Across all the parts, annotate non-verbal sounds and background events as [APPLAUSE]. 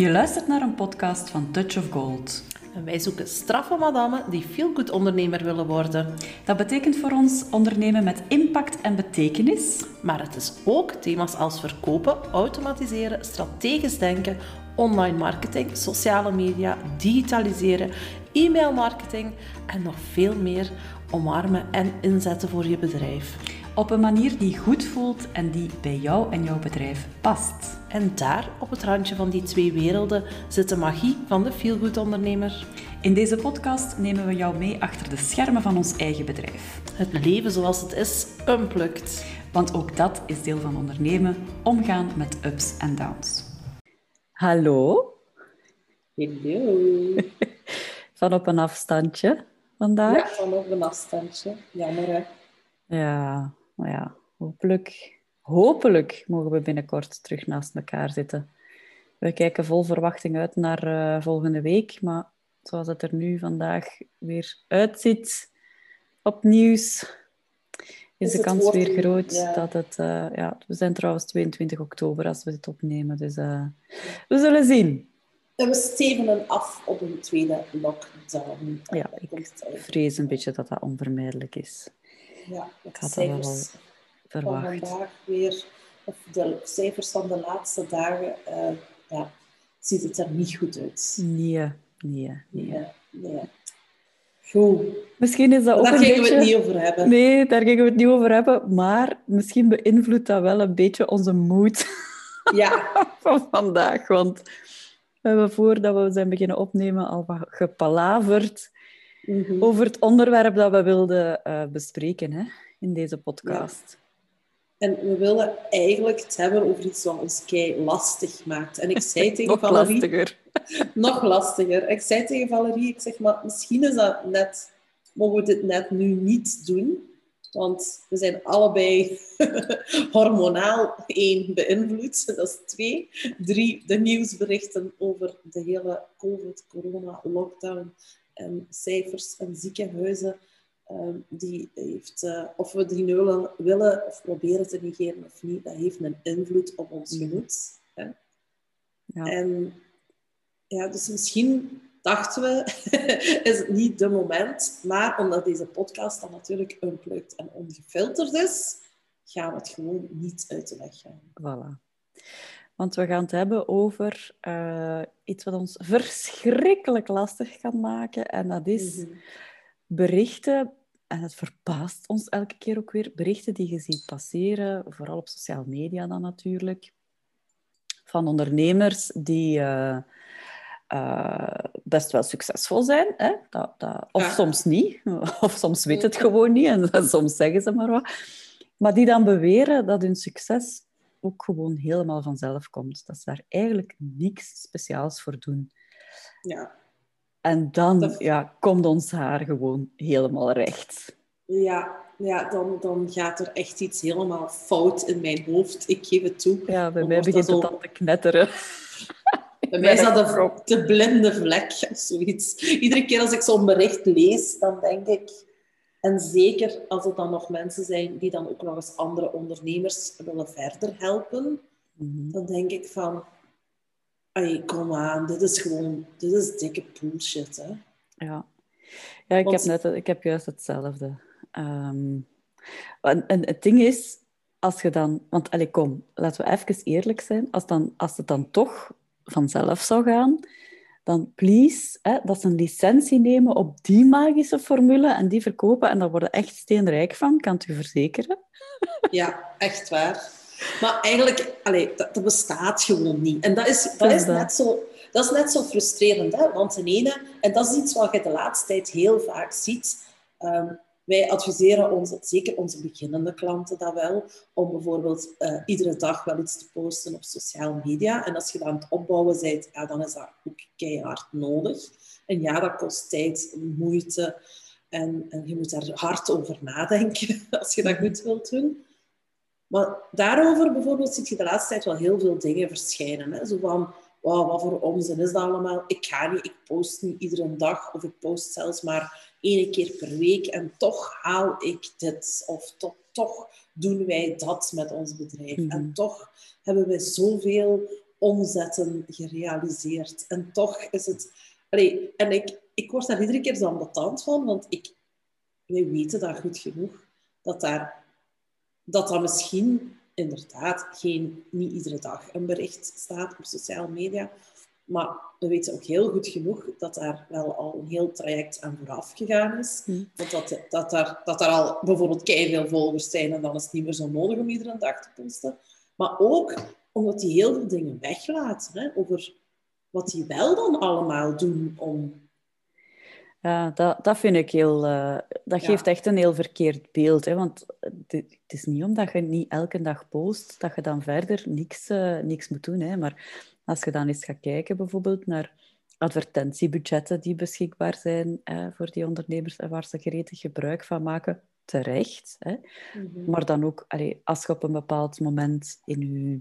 Je luistert naar een podcast van Touch of Gold. En wij zoeken straffe madammen die feel-good ondernemer willen worden. Dat betekent voor ons ondernemen met impact en betekenis. Maar het is ook thema's als verkopen, automatiseren, strategisch denken, online marketing, sociale media, digitaliseren, e-mailmarketing en nog veel meer omarmen en inzetten voor je bedrijf. Op een manier die goed voelt en die bij jou en jouw bedrijf past. En daar, op het randje van die twee werelden, zit de magie van de feelgood ondernemer. In deze podcast nemen we jou mee achter de schermen van ons eigen bedrijf. Het leven zoals het is, unplugged. Want ook dat is deel van ondernemen, omgaan met ups en downs. Hallo. Hallo. [LAUGHS] Van op een afstandje vandaag. Ja, van op een afstandje. Jammer hè. Ja, maar ja, hopelijk, hopelijk mogen we binnenkort terug naast elkaar zitten. We kijken vol verwachting uit naar uh, volgende week, maar zoals het er nu vandaag weer uitziet, op nieuws, is, de kans weer groot ja. dat het... Uh, ja, we zijn trouwens 22 oktober als we dit opnemen, dus uh, we zullen zien. En we stevenen af op een tweede lockdown. Ja, ik vrees een beetje dat dat onvermijdelijk is. Ja, Ik had dat wel van verwacht. vandaag weer, of de cijfers van de laatste dagen, uh, ja, ziet het er niet goed uit. Nee, nee, nee. Nee, nee. Goed. Misschien is dat ook Daar een gingen beetje... we het niet over hebben. Nee, daar gingen we het niet over hebben. Maar misschien beïnvloedt dat wel een beetje onze moed Ja, [LAUGHS] van vandaag. Want we hebben voordat we zijn beginnen opnemen al wat gepalaverd Mhm. over het onderwerp dat we wilden eh, bespreken hè, in deze podcast. En we willen eigenlijk het hebben over iets wat ons kei lastig maakt. En ik zei [LAUGHS] tegen Nog Valerie... lastiger. [LAUGHS] nog lastiger. Ik zei tegen Valerie, ik zeg, maar misschien is dat net, mogen we dit net nu niet doen. Want we zijn allebei [LAUGHS] hormonaal één beïnvloed. Dat is twee. Drie, de nieuwsberichten over de hele COVID, corona, lockdown en cijfers en ziekenhuizen. ehm, die heeft, eh, of we die nu willen, of proberen te negeren of niet, dat heeft een invloed op ons Mhm. gemoed. Hè? Ja. En ja, dus misschien dachten we, [LAUGHS] is het niet de moment. Maar omdat deze podcast dan natuurlijk unplugged en ongefilterd is, gaan we het gewoon niet uit de weg gaan. Voilà. Want we gaan het hebben over eh, iets wat ons verschrikkelijk lastig kan maken. En dat is Mhm. berichten, en het verbaast ons elke keer ook weer, berichten die je ziet passeren, vooral op sociale media dan natuurlijk, van ondernemers die eh, eh, best wel succesvol zijn. Hè? Dat, dat, of Ja. soms niet, [LAUGHS] of soms weet het gewoon niet, en [LAUGHS] soms zeggen ze maar wat. Maar die dan beweren dat hun succes ook gewoon helemaal vanzelf komt. Dat ze daar eigenlijk niks speciaals voor doen. Ja. En dan Dat- ja, komt ons haar gewoon helemaal recht. Ja, ja dan, dan gaat er echt iets helemaal fout in mijn hoofd. Ik geef het toe. Ja, bij mij begint dat het dan te knetteren. Bij mij is dat de, de blinde vlek of zoiets. Iedere keer als ik zo'n bericht lees, dan denk ik... En zeker als het dan nog mensen zijn die dan ook nog eens andere ondernemers willen verder helpen, Mhm. dan denk ik van... Ai, kom aan, dit is gewoon... Dit is dikke bullshit, hè. Ja, ja ik, Want- heb net, ik heb juist hetzelfde. Ehm, en, en het ding is, als je dan... Want allee, kom, laten we even eerlijk zijn. Als, dan, als het dan toch vanzelf zou gaan, dan please, hè, dat ze een licentie nemen op die magische formule en die verkopen en daar worden echt steenrijk van, kan het u verzekeren. Ja, echt waar. Maar eigenlijk, allee, dat, dat bestaat gewoon niet. En dat is, dat Dat is dat. net, zo, dat is net zo frustrerend. Hè? Want ten ene, en dat is iets wat je de laatste tijd heel vaak ziet. ehm, wij adviseren ons, zeker onze beginnende klanten, dat wel, om bijvoorbeeld eh, iedere dag wel iets te posten op sociale media. En als je dat aan het opbouwen bent, ja, dan is dat ook keihard nodig. En ja, dat kost tijd, moeite. En, en je moet daar hard over nadenken [LAUGHS] als je dat goed wilt doen. Maar daarover bijvoorbeeld zie je de laatste tijd wel heel veel dingen verschijnen. Hè? Zo van, wauw, wat voor onzin is dat allemaal? Ik ga niet, ik post niet iedere dag of ik post zelfs maar één keer per week en toch haal ik dit of toch, toch doen wij dat met ons bedrijf. Mhm. En toch hebben wij zoveel omzetten gerealiseerd. En toch is het... Allee, en ik, ik word daar iedere keer zo ambetant van, want ik, wij weten dat goed genoeg, dat daar, dat, dat misschien inderdaad geen, niet iedere dag een bericht staat op sociale media, maar we weten ook heel goed genoeg dat daar wel al een heel traject aan vooraf gegaan is. Want dat, dat, daar, dat daar al bijvoorbeeld veel volgers zijn en dan is het niet meer zo nodig om iedere dag te posten. Maar ook omdat die heel veel dingen weglaten hè, over wat die wel dan allemaal doen om... Ja, dat, dat vind ik heel... Uh, dat geeft echt een heel verkeerd beeld. Hè, want het is niet omdat je niet elke dag post, dat je dan verder niks, uh, niks moet doen. Hè. Maar als je dan eens gaat kijken bijvoorbeeld naar advertentiebudgetten die beschikbaar zijn eh, voor die ondernemers en waar ze gretig gebruik van maken, terecht. Hè. Mhm. Maar dan ook, allee, als je op een bepaald moment in, je,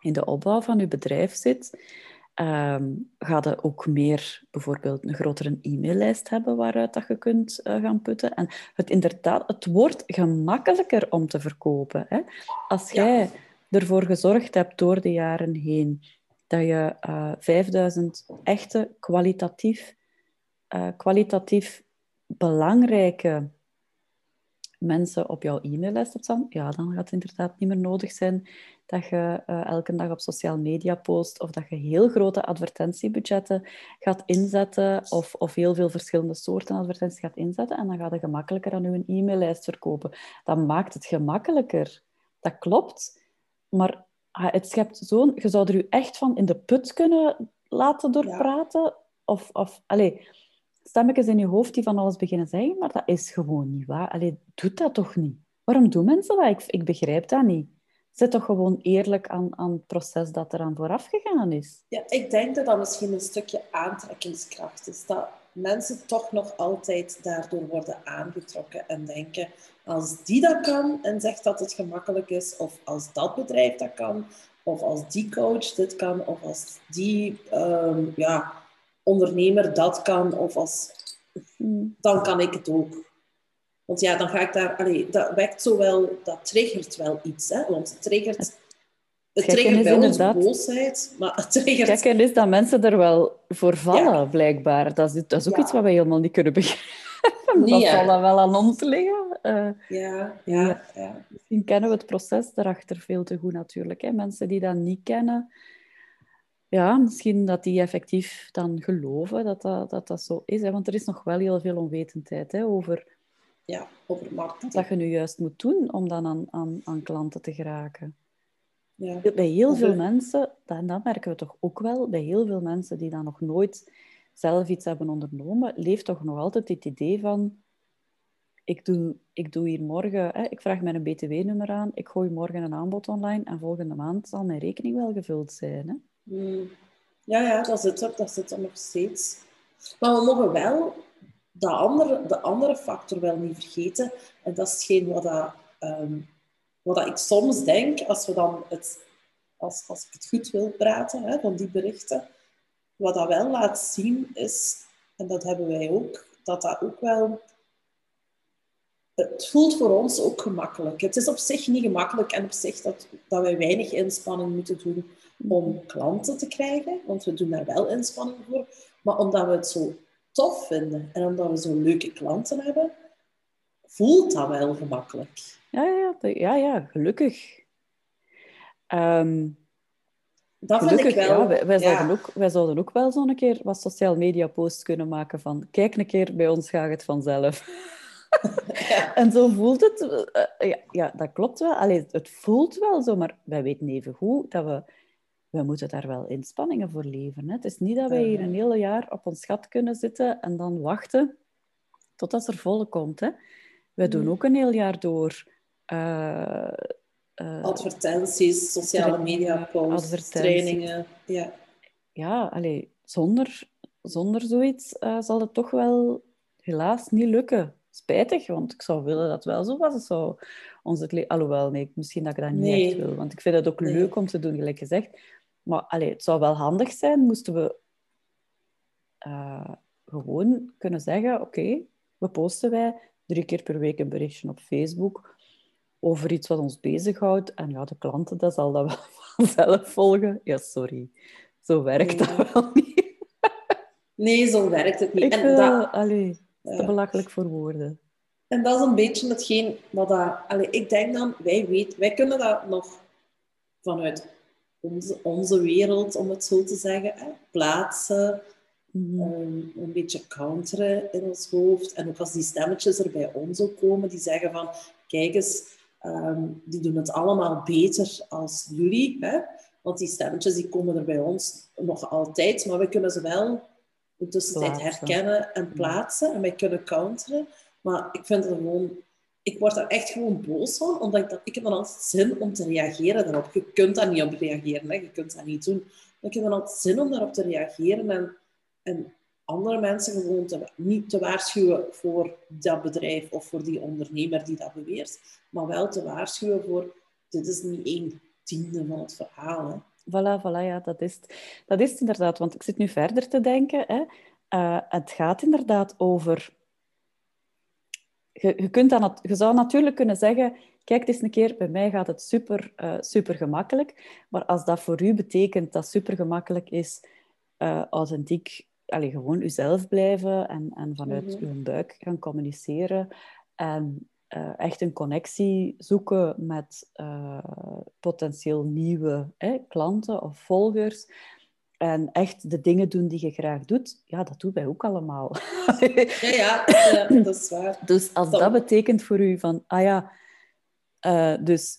in de opbouw van je bedrijf zit, um, ga je ook meer bijvoorbeeld een grotere e-maillijst hebben waaruit dat je kunt uh, gaan putten. En het, inderdaad, het wordt gemakkelijker om te verkopen. Hè. Als jij ervoor gezorgd hebt door de jaren heen dat je uh, eh, 5000 echte kwalitatief, uh, kwalitatief belangrijke mensen op jouw e-maillijst hebt staan, ja, dan gaat het inderdaad niet meer nodig zijn dat je uh, elke dag op sociale media post of dat je heel grote advertentiebudgetten gaat inzetten of, of heel veel verschillende soorten advertenties gaat inzetten en dan gaat je gemakkelijker aan je e-maillijst verkopen. Dat maakt het gemakkelijker. Dat klopt. Maar het schept zo'n... Je zou er u echt van in de put kunnen laten doorpraten. Ja. Of, of allez, stemmetjes in je hoofd die van alles beginnen zeggen, maar dat is gewoon niet waar. Allee, doet dat toch niet? Waarom doen mensen dat? Ik, ik begrijp dat niet. Zit toch gewoon eerlijk aan, aan het proces dat eraan vooraf gegaan is? Ja, ik denk dat dat misschien een stukje aantrekkingskracht is. Dat mensen toch nog altijd daardoor worden aangetrokken en denken, als die dat kan en zegt dat het gemakkelijk is, of als dat bedrijf dat kan, of als die coach dit kan, of als die ehm, ja, ondernemer dat kan, of als, dan kan ik het ook. Want ja, dan ga ik daar, allee, dat wekt zo wel, dat triggert wel iets, hè? want het triggert het triggert bij ons boosheid, maar het triggert... Kijk, is dat mensen er wel voor vallen, blijkbaar. Dat is, dat is ook iets wat wij helemaal niet kunnen begrijpen. [LAUGHS] dat zal dan wel aan ons liggen. Uh, ja, ja, ja. Misschien kennen we het proces daarachter veel te goed natuurlijk. Hè. Mensen die dat niet kennen, ja, misschien dat die effectief dan geloven dat dat, dat, dat zo is. Hè. Want er is nog wel heel veel onwetendheid hè, over, ja, over marketing. wat je nu juist moet doen om dan aan, aan, aan klanten te geraken. Ja. Bij heel veel mensen, en dat merken we toch ook wel, bij heel veel mensen die dan nog nooit zelf iets hebben ondernomen, leeft toch nog altijd het idee van ik doe, ik doe hier morgen, hè, ik vraag mijn btw-nummer aan, ik gooi morgen een aanbod online en volgende maand zal mijn rekening wel gevuld zijn. Hè? Hmm. Ja, ja, dat zit er, dat zit er nog steeds. Maar we mogen wel de andere, de andere factor wel niet vergeten. En dat is hetgeen wat dat, um, wat ik soms denk, als, we dan het, als, als ik het goed wil praten, hè, van die berichten, wat dat wel laat zien is, en dat hebben wij ook, dat dat ook wel... Het voelt voor ons ook gemakkelijk. Het is op zich niet gemakkelijk en op zich dat, dat wij weinig inspanning moeten doen om klanten te krijgen, want we doen daar wel inspanning voor. Maar omdat we het zo tof vinden en omdat we zo leuke klanten hebben, voelt dat wel gemakkelijk. Ja, ja, ja, ja gelukkig. Um, dat vind ik wel. Ja, wij, Zouden ook, wij zouden ook wel zo'n keer wat social media posts kunnen maken van kijk een keer, bij ons gaat het vanzelf. [LAUGHS] En zo voelt het. Uh, ja, ja, dat klopt wel. Allee, het voelt wel zo, maar wij weten even goed dat we... We moeten daar wel inspanningen voor leveren. Hè. Het is niet dat wij hier een hele jaar op ons gat kunnen zitten en dan wachten totdat er volle komt. Hè. Wij doen mm. ook een heel jaar door... Uh, uh, advertenties, sociale media posts, trainingen. Ja, ja allee, zonder, zonder zoiets uh, zal het toch wel helaas niet lukken. Spijtig, want ik zou willen dat het wel zo was. Het zou het Alhoewel, nee, misschien dat ik dat niet echt wil. Want ik vind het ook leuk om te doen, gelijk gezegd. Maar allee, het zou wel handig zijn, moesten we uh, gewoon kunnen zeggen... Oké, okay, we posten wij drie keer per week een berichtje op Facebook over iets wat ons bezighoudt. En ja, de klanten, dat zal dat wel [LAUGHS] vanzelf volgen. Ja, sorry. Zo werkt dat wel niet. Nee, zo werkt het niet. Ik en dat, allee, te belachelijk voor woorden. En dat is een beetje hetgeen wat dat... Allee, ik denk dan, wij weten, wij kunnen dat nog vanuit onze, onze wereld, om het zo te zeggen, hè, plaatsen, Mhm. um, een beetje counteren in ons hoofd. En ook als die stemmetjes er bij ons ook komen, die zeggen van, kijk eens, ehm, die doen het allemaal beter als jullie. Hè? Want die stemmetjes die komen er bij ons nog altijd, maar we kunnen ze wel in tussentijd herkennen en plaatsen. En wij kunnen counteren. Maar ik vind het gewoon... Ik word daar echt gewoon boos van, omdat ik, dat, ik heb dan altijd zin om te reageren daarop. Je kunt daar niet op reageren, hè? je kunt dat niet doen. Maar ik heb dan altijd zin om daarop te reageren en, en andere mensen gewoon te, niet te waarschuwen voor dat bedrijf of voor die ondernemer die dat beweert, maar wel te waarschuwen voor, dit is niet één tiende van het verhaal. Hè? Voilà, voilà, ja, dat is, het. dat is het inderdaad. Want ik zit nu verder te denken. Hè. Eh, het gaat inderdaad over... Je, je, kunt dan, je zou natuurlijk kunnen zeggen... Kijk, is een keer, bij mij gaat het super, eh, super gemakkelijk. Maar als dat voor u betekent dat super gemakkelijk is, eh, authentiek, allee, gewoon uzelf blijven en, en vanuit Mhm. uw buik gaan communiceren en eh, echt een connectie zoeken met potentieel nieuwe hè, klanten of volgers. En echt de dingen doen die je graag doet, ja, dat doen wij ook allemaal. [LAUGHS] Ja, ja, ja, dat is waar. dus als dat betekent voor u van, ah ja, eh, dus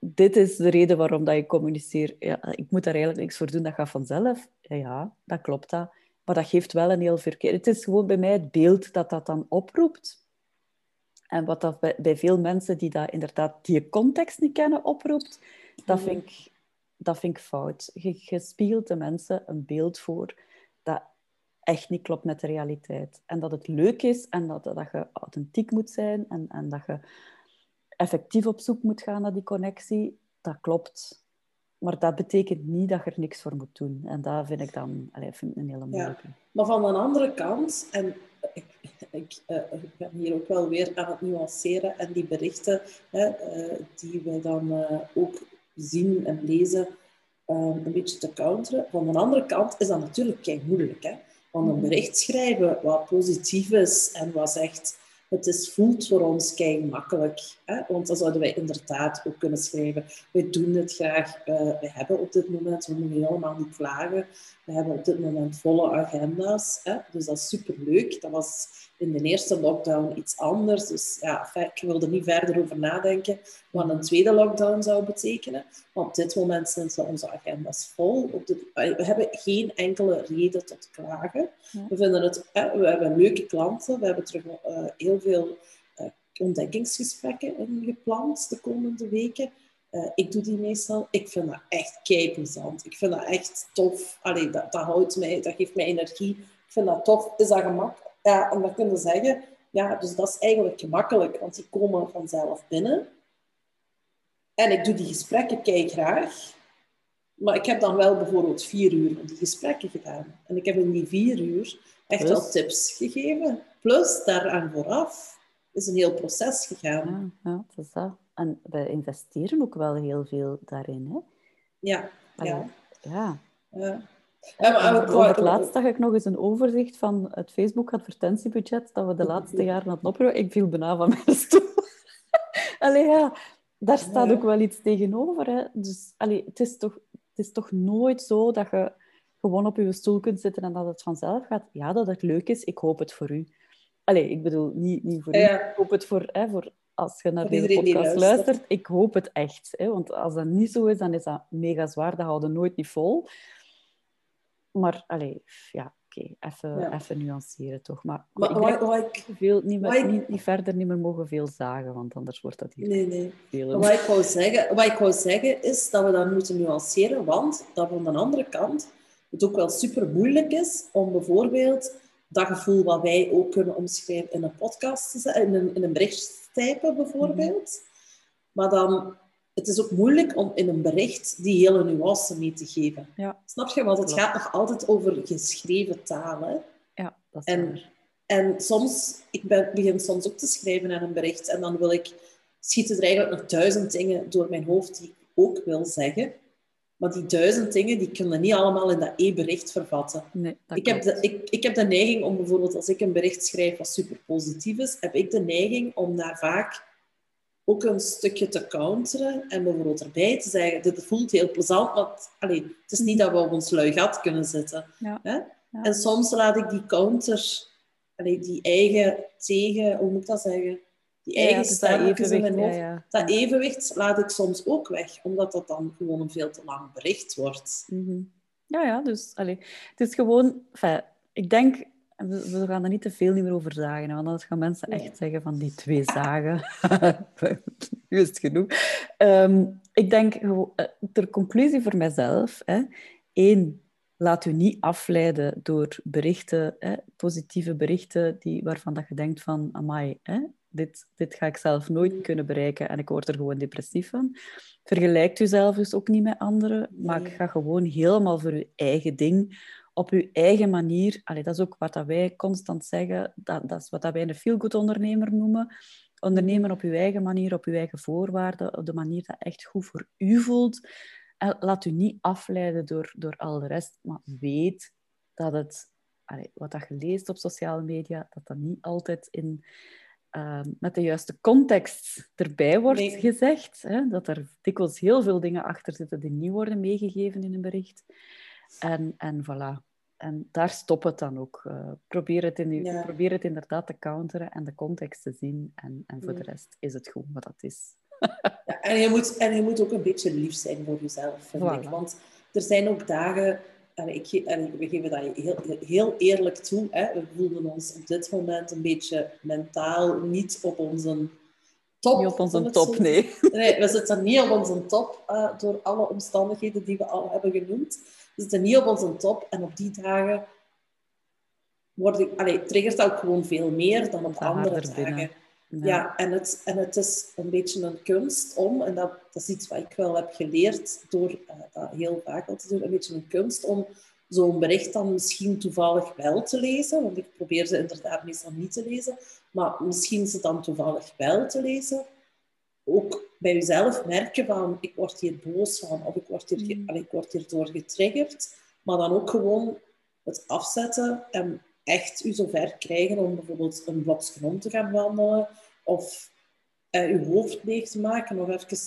dit is de reden waarom dat je communiceert. Ja, ik moet daar eigenlijk niks voor doen, dat gaat vanzelf. Ja, ja, dat klopt dat. Maar dat geeft wel een heel verkeerd... Het is gewoon bij mij het beeld dat dat dan oproept. En wat dat bij, bij veel mensen die dat inderdaad die context niet kennen oproept, dat, Mhm. vind ik, dat vind ik fout. Je, je spiegelt de mensen een beeld voor dat echt niet klopt met de realiteit. En dat het leuk is en dat, dat je authentiek moet zijn en, en dat je effectief op zoek moet gaan naar die connectie, dat klopt. Maar dat betekent niet dat je er niks voor moet doen. En dat vind ik dan allee, vind ik een hele moeilijke. Maar van de andere kant, en ik, ik, eh, ik ben hier ook wel weer aan het nuanceren en die berichten hè, eh, die we dan eh, ook zien en lezen, eh, een beetje te counteren. Van de andere kant is dat natuurlijk kei moeilijk. Hè? Want een bericht schrijven wat positief is en wat zegt het is, voelt voor ons kei makkelijk. Hè? Want dan zouden wij inderdaad ook kunnen schrijven. Wij doen het graag. eh wij hebben op dit moment, we moeten helemaal niet klagen. We hebben op dit moment volle agenda's. Hè? Dus dat is superleuk. Dat was in de eerste lockdown iets anders. Dus ja, ik wil er niet verder over nadenken wat een tweede lockdown zou betekenen. Want op dit moment zijn onze agenda's vol. Op we hebben geen enkele reden tot klagen. We, vinden het, we hebben leuke klanten. We hebben terug eh, heel veel eh, ontdekkingsgesprekken ingepland de komende weken. Eh, ik doe die meestal. Ik vind dat echt kei plezant. Ik vind dat echt tof. Allee, dat, dat houdt mij, dat geeft mij energie. Ik vind dat tof. Is dat gemak? Ja, en dan kunnen we zeggen, ja, dus dat is eigenlijk gemakkelijk, want die komen vanzelf binnen. En ik doe die gesprekken kei graag. Maar ik heb dan wel bijvoorbeeld vier uur die gesprekken gedaan. En ik heb in die vier uur echt Plus? wel tips gegeven. Plus, daaraan vooraf is een heel proces gegaan. Ja, ja, het is dat. En wij investeren ook wel heel veel daarin. Hè? Ja, ja. Allee, ja. ja. Ja, maar En ook over het laatst zag ik nog eens een overzicht van het Facebook-advertentiebudget dat we de laatste jaren hadden opgehouden. Ik viel bijna van mijn stoel. [LAUGHS] allee, ja, daar staat ook wel iets tegenover. Hè. Dus allee, het, is toch, het is toch nooit zo dat je gewoon op je stoel kunt zitten en dat het vanzelf gaat. Ja, dat het leuk is. Ik hoop het voor u. Allee, ik bedoel, niet, niet voor u. Ik hoop het voor, hè, voor als je naar deze podcast luistert. luistert. Ik hoop het echt. Hè, want als dat niet zo is, dan is dat mega zwaar. Dat houden we nooit niet vol. Maar, allee, ja, oké. Even, Ja. even nuanceren, toch. Maar, Maar ik wat, ik... veel, niet, meer, ik- niet, niet verder niet meer mogen veel zagen, want anders wordt dat hier Nee, nee. veel. Wat ik, wou zeggen, wat ik wou zeggen is dat we dat moeten nuanceren, want dat van de andere kant het ook wel super moeilijk is om bijvoorbeeld dat gevoel wat wij ook kunnen omschrijven in een podcast, te zetten, in een, in een bericht te typen bijvoorbeeld. Maar dan, het is ook moeilijk om in een bericht die hele nuance mee te geven. Ja, Snap je? Want het Klopt. gaat nog altijd over geschreven taal. Hè? ja, dat is En, waar. en soms, ik ben, begin soms ook te schrijven aan een bericht en dan wil ik, schieten er eigenlijk nog duizend dingen door mijn hoofd die ik ook wil zeggen. Maar die duizend dingen, die kunnen niet allemaal in dat één bericht vervatten. Nee, Ik heb, de, ik, ik heb de neiging om bijvoorbeeld, als ik een bericht schrijf wat super positief is, heb ik de neiging om daar vaak ook een stukje te counteren en bijvoorbeeld erbij te zeggen, dit voelt heel plezant, het- allee, het is niet dat we op ons lui gat kunnen zitten. Ja. Hè? Ja. En soms laat ik die counter, allee, die eigen tegen, hoe moet ik dat zeggen? Die Ja, eigen dus dat stemmetjes in mijn evenwicht, hoofd. ja, ja. Dat evenwicht laat ik soms ook weg, omdat dat dan gewoon een veel te lang bericht wordt. Mhm. Ja, ja, dus allee, het is gewoon... ik denk, we, we gaan er niet te veel niet meer over zagen, want anders gaan mensen Nee. echt zeggen van die twee zagen. nu is het genoeg. Ehm, ik denk, eh, ter conclusie voor mijzelf, hè, één, laat u niet afleiden door berichten, hè, positieve berichten die, waarvan dat je denkt van, amai, hè, dit, dit ga ik zelf nooit kunnen bereiken en ik word er gewoon depressief van. Vergelijkt u zelf dus ook niet met anderen, maar Nee. ga gewoon helemaal voor uw eigen ding, op uw eigen manier. Allee, dat is ook wat dat wij constant zeggen, dat, dat is wat dat wij een feel-good ondernemer noemen. Ondernemen op uw eigen manier, op uw eigen voorwaarden, op de manier dat echt goed voor u voelt. En laat u niet afleiden door, door al de rest, maar weet dat het, allee, wat dat je leest op sociale media, dat dat niet altijd in, ehm, met de juiste context erbij wordt Nee. gezegd. Hè? Dat er dikwijls heel veel dingen achter zitten die niet worden meegegeven in een bericht. En, en voilà. En daar stopt het dan ook. Eh, probeer, het in Ja. probeer het inderdaad te counteren en de context te zien. En, en voor Ja. de rest is het goed wat dat is. Ja, en, je moet, en je moet ook een beetje lief zijn voor jezelf, vind Voilà. ik. Want er zijn ook dagen, en ik, en we geven dat heel, heel eerlijk toe, hè, we voelden ons op dit moment een beetje mentaal niet op onze top. Niet op onze top, zo- nee. Nee, we zitten niet op onze top eh, door alle omstandigheden die we al hebben genoemd. We zitten niet op onze top en op die dagen word ik, allee, triggert dat ook gewoon veel meer dan op Dat andere dagen. binnen. Ja, en, het, en het is een beetje een kunst om, en dat, dat is iets wat ik wel heb geleerd door eh, dat heel vaak al te doen, een beetje een kunst om zo'n bericht dan misschien toevallig wel te lezen, want ik probeer ze inderdaad meestal niet te lezen, maar misschien ze dan toevallig wel te lezen. Ook bij jezelf merken van, ik word hier boos van, of ik word, hier, Mm. ik word hierdoor getriggerd, maar dan ook gewoon het afzetten en echt u zover krijgen om bijvoorbeeld een blokje om te gaan wandelen of eh, uw hoofd leeg te maken of even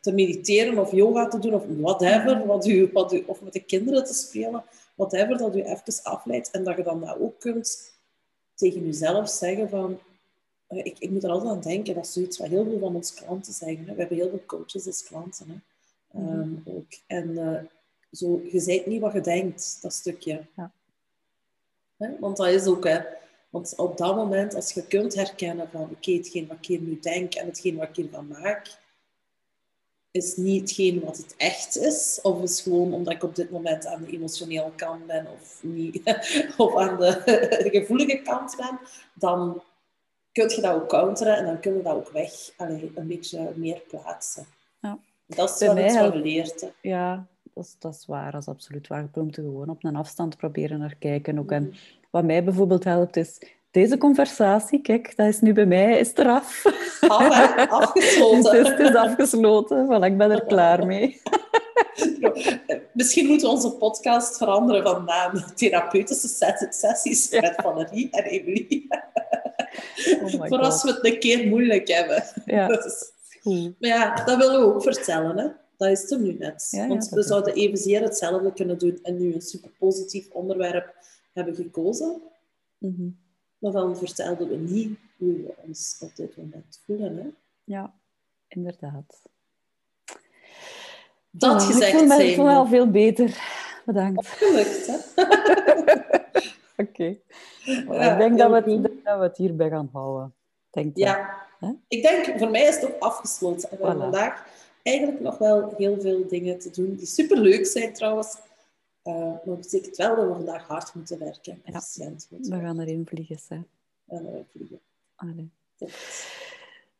te mediteren of yoga te doen of whatever, wat u, wat u, of met de kinderen te spelen, whatever, dat u even afleidt en dat je dan dat ook kunt tegen jezelf zeggen van eh, ik, ik moet er altijd aan denken, dat is zoiets wat heel veel van onze klanten zeggen. Hè. We hebben heel veel coaches als klanten. Hè. Ehm, ook. En eh, zo, je zijt niet wat je denkt, dat stukje. Ja. Hè? Want dat is ook, hè. Want op dat moment, als je kunt herkennen van, oké, hetgeen wat ik hier nu denk en hetgeen wat ik hiervan maak, is niet hetgeen wat het echt is, of is gewoon omdat ik op dit moment aan de emotionele kant ben, of, niet, [LAUGHS] of aan de [LAUGHS] gevoelige kant ben, dan kun je dat ook counteren en dan kun je dat ook weg, allee, een beetje meer plaatsen. Ja. Dat is Bij mij wat we leert. hè. Ja, dat is, dat is waar. Dat is absoluut waar. Je moet er gewoon op een afstand proberen naar kijken. Ook. En Mhm. wat mij bijvoorbeeld helpt is... Deze conversatie, kijk, dat is nu bij mij is eraf. Af, hè? Het Afgesloten. is, [LAUGHS] het is afgesloten. Voilà, ik ben er klaar mee. [LAUGHS] Misschien moeten we onze podcast veranderen van naam. Therapeutische sessies Ja. met Valerie en Emilie. Oh Voor als we het een keer moeilijk hebben. Ja, Dat is- [LAUGHS] goed. Maar ja, dat willen we ook vertellen. Hè? Dat is het nu net. Ja, Want we zouden evenzeer hetzelfde kunnen doen en nu een super positief onderwerp hebben gekozen. Mhm. Maar dan vertelden we niet hoe we ons op dit moment voelen. Hè? Ja, inderdaad. Dat Oh, gezegd ik voel me, zijn. al veel beter. Bedankt. Gelukt, hè? [LAUGHS] Oké. Ja, ik denk dat we, het, dat we het hierbij gaan houden. Denk. Ja. Hè? Ik denk, voor mij is het ook afgesloten. En we hebben vandaag eigenlijk nog wel heel veel dingen te doen, die superleuk zijn trouwens. Eh, maar dat betekent wel dat we vandaag hard moeten werken. Ja. Efficiënt moeten We gaan erin vliegen. Hè. En dan vliegen. Allee. Tot.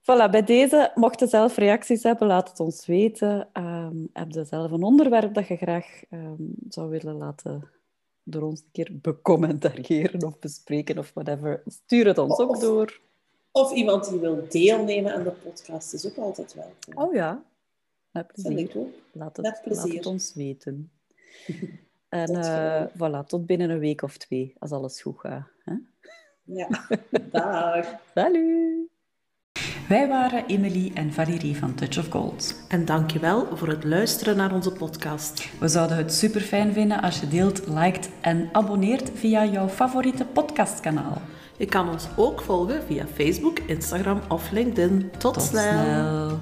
Voilà, bij deze, mocht je zelf reacties hebben, laat het ons weten. Ehm, heb je zelf een onderwerp dat je graag ehm, zou willen laten door ons een keer becommentariëren of bespreken of whatever? Stuur het ons ook door. Of iemand die wil deelnemen aan de podcast is ook altijd welkom. Oh ja, Met plezier. Laat het, Met plezier. laat het ons weten. En Tot eh, gauw. voilà, tot binnen een week of twee, als alles goed gaat. Hè? Ja, [LAUGHS] dag. Salut! Wij waren Emily en Valérie van Touch of Gold. En dankjewel voor het luisteren naar onze podcast. We zouden het super fijn vinden als je deelt, liked en abonneert via jouw favoriete podcastkanaal. Je kan ons ook volgen via Facebook, Instagram of LinkedIn. Tot, Tot snel. snel.